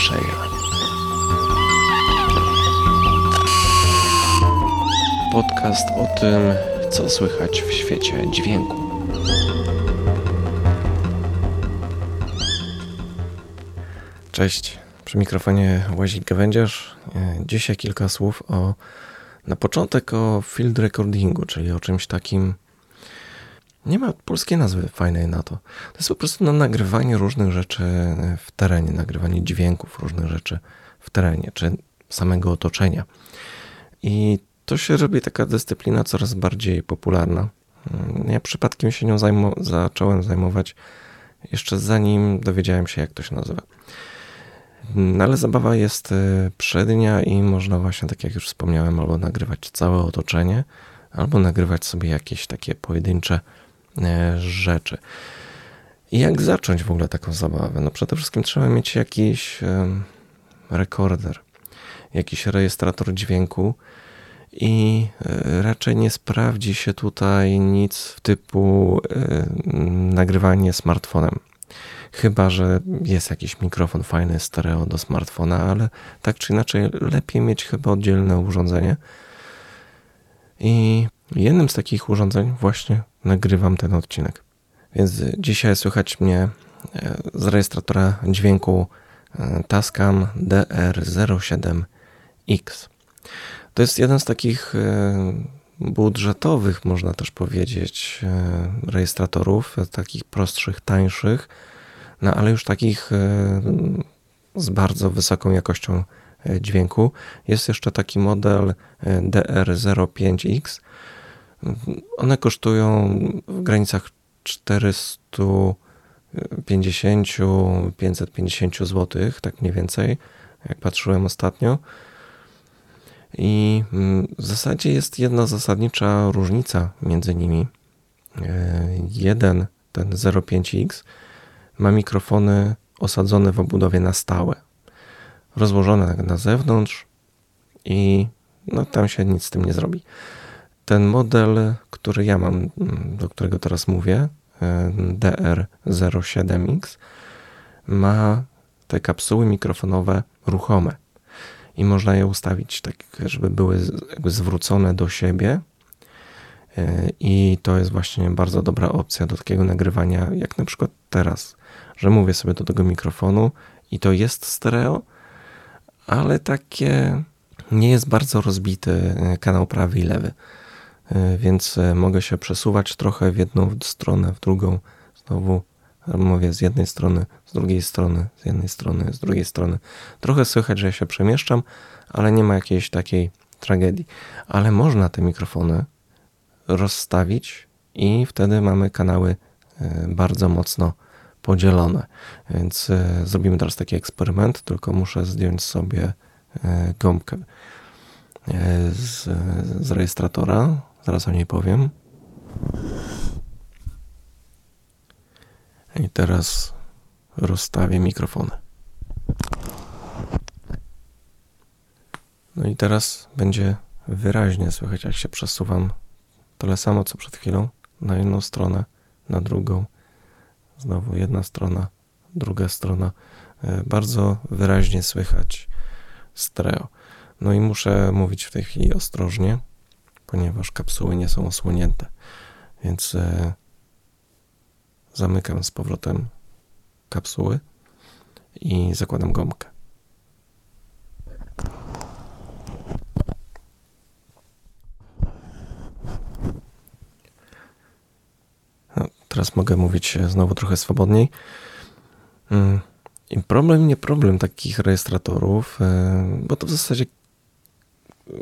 usłyszenia. Podcast o tym, co słychać w świecie dźwięku. Cześć, przy mikrofonie Łazik Gawędziarz. Dzisiaj kilka słów o, na początek o field recordingu, czyli o czymś takim, nie ma polskiej nazwy fajnej na to. To jest po prostu na nagrywanie różnych rzeczy w terenie, nagrywanie dźwięków różnych rzeczy w terenie, czy samego otoczenia. I to się robi taka dyscyplina coraz bardziej popularna. Ja przypadkiem się nią zacząłem zajmować jeszcze zanim dowiedziałem się, jak to się nazywa. No ale zabawa jest y, przednia i można właśnie, tak jak już wspomniałem, albo nagrywać całe otoczenie, albo nagrywać sobie jakieś takie pojedyncze E, rzeczy. I jak zacząć w ogóle taką zabawę? No przede wszystkim trzeba mieć jakiś rekorder, jakiś rejestrator dźwięku i e, raczej nie sprawdzi się tutaj nic w typu e, nagrywanie smartfonem. Chyba, że jest jakiś mikrofon fajny stereo do smartfona, ale tak czy inaczej lepiej mieć chyba oddzielne urządzenie. I jednym z takich urządzeń właśnie nagrywam ten odcinek. Więc dzisiaj słychać mnie e, z rejestratora dźwięku e, Tascam DR07X. To jest jeden z takich e, budżetowych, można też powiedzieć, rejestratorów, takich prostszych, tańszych, no ale już takich z bardzo wysoką jakością dźwięku. Jest jeszcze taki model DR05X, one kosztują w granicach 450-550 zł, tak mniej więcej, jak patrzyłem ostatnio. I mm, w zasadzie jest jedna zasadnicza różnica między nimi. E, jeden, ten 05X, ma mikrofony osadzone w obudowie na stałe, rozłożone na zewnątrz i no, tam się nic z tym nie zrobi. Ten model, który ja mam, do którego teraz mówię, e, DR07X, ma te kapsuły mikrofonowe ruchome i można je ustawić tak, żeby były zwrócone do siebie. E, I to jest właśnie bardzo dobra opcja do takiego nagrywania, jak na przykład teraz, że mówię sobie do tego mikrofonu i to jest stereo, ale takie nie jest bardzo rozbity e, kanał prawy i lewy. E, więc e, mogę się przesuwać trochę w jedną stronę, w drugą. Znowu mówię z jednej strony, z drugiej strony, z jednej strony, z drugiej strony. Trochę słychać, że się przemieszczam, ale nie ma jakiejś takiej tragedii. Ale można te mikrofony rozstawić i wtedy mamy kanały e, bardzo mocno podzielone. Więc zrobimy teraz taki eksperyment, tylko muszę zdjąć sobie gąbkę z, z rejestratora Zaraz o niej powiem. I teraz rozstawię mikrofony. No i teraz będzie wyraźnie słychać, jak się przesuwam tyle samo co przed chwilą na jedną stronę, na drugą. Znowu jedna strona, druga strona. E, bardzo wyraźnie słychać stereo. No i muszę mówić w tej chwili ostrożnie ponieważ kapsuły nie są osłonięte. Więc e, zamykam z powrotem kapsuły i zakładam gąbkę. No, teraz mogę mówić znowu trochę swobodniej. Mm, I problem, nie problem takich rejestratorów, e, bo to w zasadzie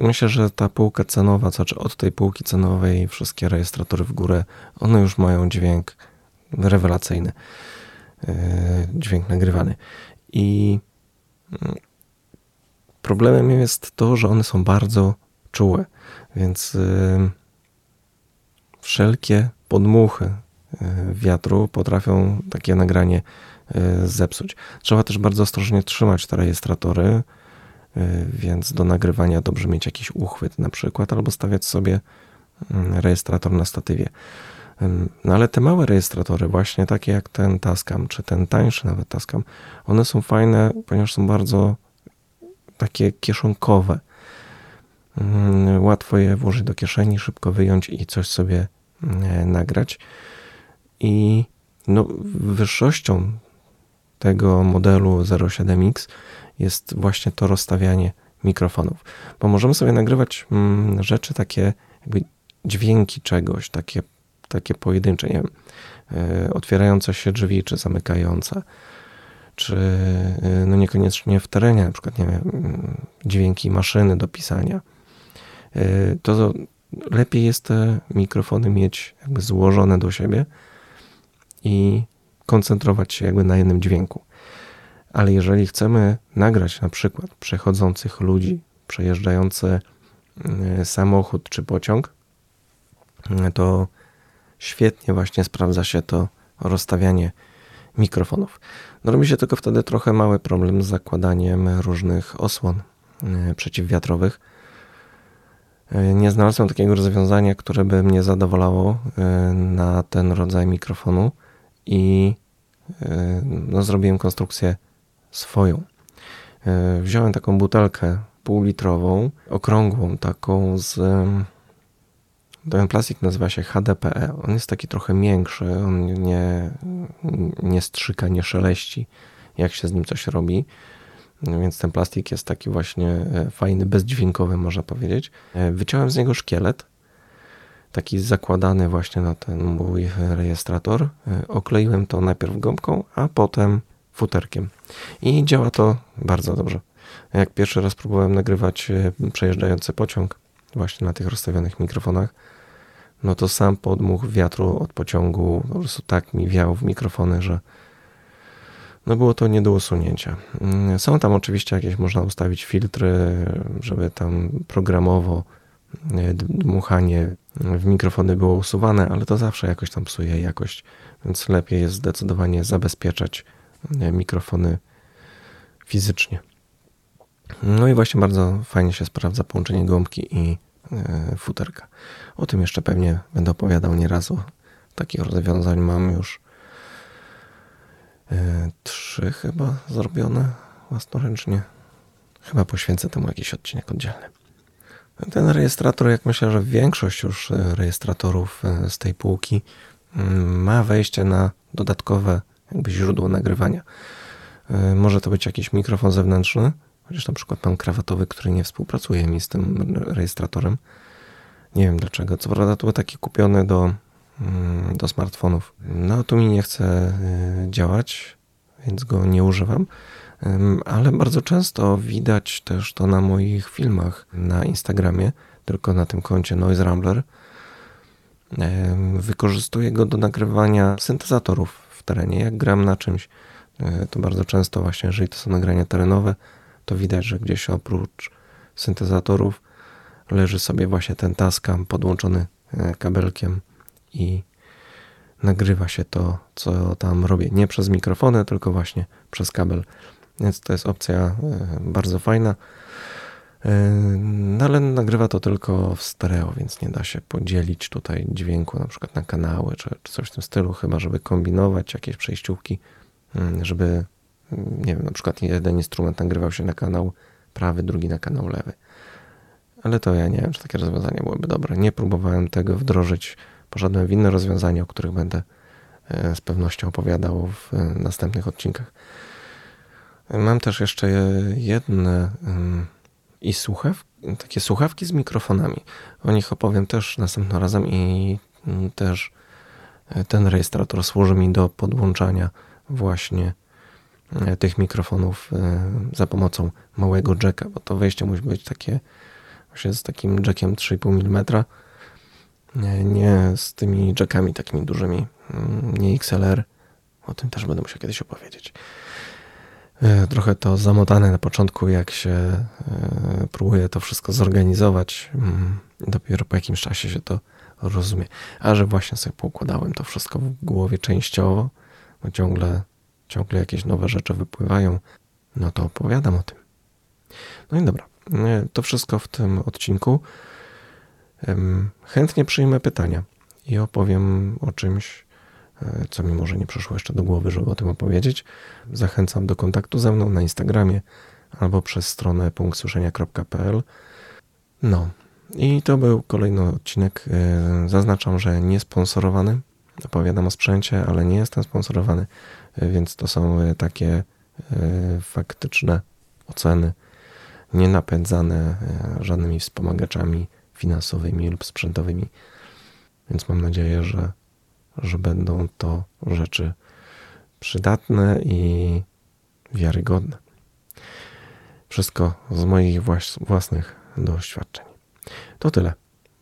myślę, że ta półka cenowa, znaczy od tej półki cenowej wszystkie rejestratory w górę, one już mają dźwięk rewelacyjny. E, dźwięk nagrywany. I mm, problemem jest to, że one są bardzo czułe, więc e, wszelkie podmuchy e, wiatru potrafią takie nagranie zepsuć. Trzeba też bardzo ostrożnie trzymać te rejestratory, więc do nagrywania dobrze mieć jakiś uchwyt na przykład, albo stawiać sobie mm, rejestrator na statywie. No ale te małe rejestratory, właśnie takie jak ten Tascam, czy ten tańszy nawet Tascam, one są fajne, ponieważ są bardzo takie kieszonkowe. Mm, łatwo je włożyć do kieszeni, szybko wyjąć i coś sobie mm, nagrać. I no, wyższością tego modelu 07X jest właśnie to rozstawianie mikrofonów, bo możemy sobie nagrywać mm, rzeczy takie, jakby dźwięki czegoś, takie, takie pojedyncze, nie wiem, e, otwierające się drzwi, czy zamykające, czy e, no niekoniecznie w terenie, na przykład, nie wiem, dźwięki maszyny do pisania. E, to lepiej jest te mikrofony mieć jakby złożone do siebie i koncentrować się jakby na jednym dźwięku. Ale jeżeli chcemy nagrać na przykład przechodzących ludzi, przejeżdżający e, samochód czy pociąg, e, to świetnie właśnie sprawdza się to rozstawianie mikrofonów. No robi się tylko wtedy trochę mały problem z zakładaniem różnych osłon e, przeciwwiatrowych. Nie znalazłem takiego rozwiązania, które by mnie zadowalało na ten rodzaj mikrofonu i no, zrobiłem konstrukcję swoją. E, wziąłem taką butelkę półlitrową, okrągłą, taką z. Ten plastik nazywa się HDPE. On jest taki trochę miększy, on nie, nie strzyka, nie szeleści, jak się z nim coś robi. Więc ten plastik jest taki właśnie e, fajny, bezdźwiękowy, można powiedzieć. E, wyciąłem z niego szkielet, taki zakładany właśnie na ten mój rejestrator. Okleiłem to najpierw gąbką, a potem futerkiem. I działa to bardzo dobrze. Jak pierwszy raz próbowałem nagrywać e, przejeżdżający pociąg właśnie na tych rozstawionych mikrofonach, no to sam podmuch wiatru od pociągu po prostu tak mi wiał w mikrofony, że no było to nie do usunięcia. Mm, są tam oczywiście jakieś, można ustawić filtry, żeby tam programowo e, dmuchanie w mikrofony było usuwane, ale to zawsze jakoś tam psuje jakość, więc lepiej jest zdecydowanie zabezpieczać mikrofony fizycznie. No i właśnie bardzo fajnie się sprawdza połączenie gąbki i e, futerka. O tym jeszcze pewnie będę opowiadał nieraz. Takich rozwiązań mam już e, trzy chyba zrobione własnoręcznie. Chyba poświęcę temu jakiś odcinek oddzielny. Ten rejestrator, jak myślę, że większość już e, rejestratorów z tej półki mm, ma wejście na dodatkowe jakby źródło nagrywania. E, może to być jakiś mikrofon zewnętrzny, chociaż na przykład mam krawatowy, który nie współpracuje mi z tym rejestratorem. Nie wiem dlaczego. Co prawda to był taki kupiony do, mm, do smartfonów. No tu mi nie chce e, działać, więc go nie używam. Ale bardzo często widać też to na moich filmach na Instagramie, tylko na tym koncie Noise Rambler. Wykorzystuję go do nagrywania syntezatorów terenie. Jak gram na czymś, e, to bardzo często właśnie, jeżeli to są nagrania terenowe, to widać, że gdzieś oprócz syntezatorów leży sobie właśnie ten Tascam podłączony e, kabelkiem i nagrywa się to, co tam robię. Nie przez mikrofony, tylko właśnie przez kabel. Więc to jest opcja e, bardzo fajna. No ale nagrywa to tylko w stereo, więc nie da się podzielić tutaj dźwięku na przykład na kanały czy, czy coś w tym stylu, chyba żeby kombinować jakieś przejściówki, mm, żeby mm, nie wiem, na przykład jeden instrument nagrywał się na kanał prawy, drugi na kanał lewy. Ale to ja nie wiem, czy takie rozwiązanie byłoby dobre. Nie próbowałem tego wdrożyć, poszedłem w inne rozwiązania, o których będę e, z pewnością opowiadał w e, następnych odcinkach. Mam też jeszcze jedne i słuchaw, takie słuchawki z mikrofonami. O nich opowiem też następnym razem i mm, też e, ten rejestrator służy mi do podłączania właśnie e, tych mikrofonów e, za pomocą małego jacka, bo to wejście musi być takie właśnie z takim jackiem 3,5 mm, nie z tymi jackami takimi dużymi, mm, nie XLR. O tym też będę musiał kiedyś opowiedzieć. E, trochę to zamotane na początku, jak się e, próbuje to wszystko zorganizować. Mm, dopiero po jakimś czasie się to rozumie. A że właśnie sobie poukładałem to wszystko w głowie częściowo, bo ciągle, ciągle jakieś nowe rzeczy wypływają, no to opowiadam o tym. No i dobra, e, to wszystko w tym odcinku. Chętnie przyjmę pytania. i opowiem o czymś, co mi może nie przyszło jeszcze do głowy, żeby o tym opowiedzieć. Zachęcam do kontaktu ze mną na Instagramie albo przez stronę punktsłyszenia.pl. No, i to był kolejny odcinek. E, zaznaczam, że nie sponsorowany. Opowiadam o sprzęcie, ale nie jestem sponsorowany, e, więc to są takie faktyczne oceny, nie napędzane żadnymi wspomagaczami finansowymi lub sprzętowymi. Więc mam nadzieję, że, że będą to rzeczy przydatne i wiarygodne. Wszystko z moich własnych doświadczeń. To tyle.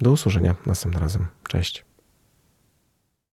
Do usłyszenia następnym razem. Cześć.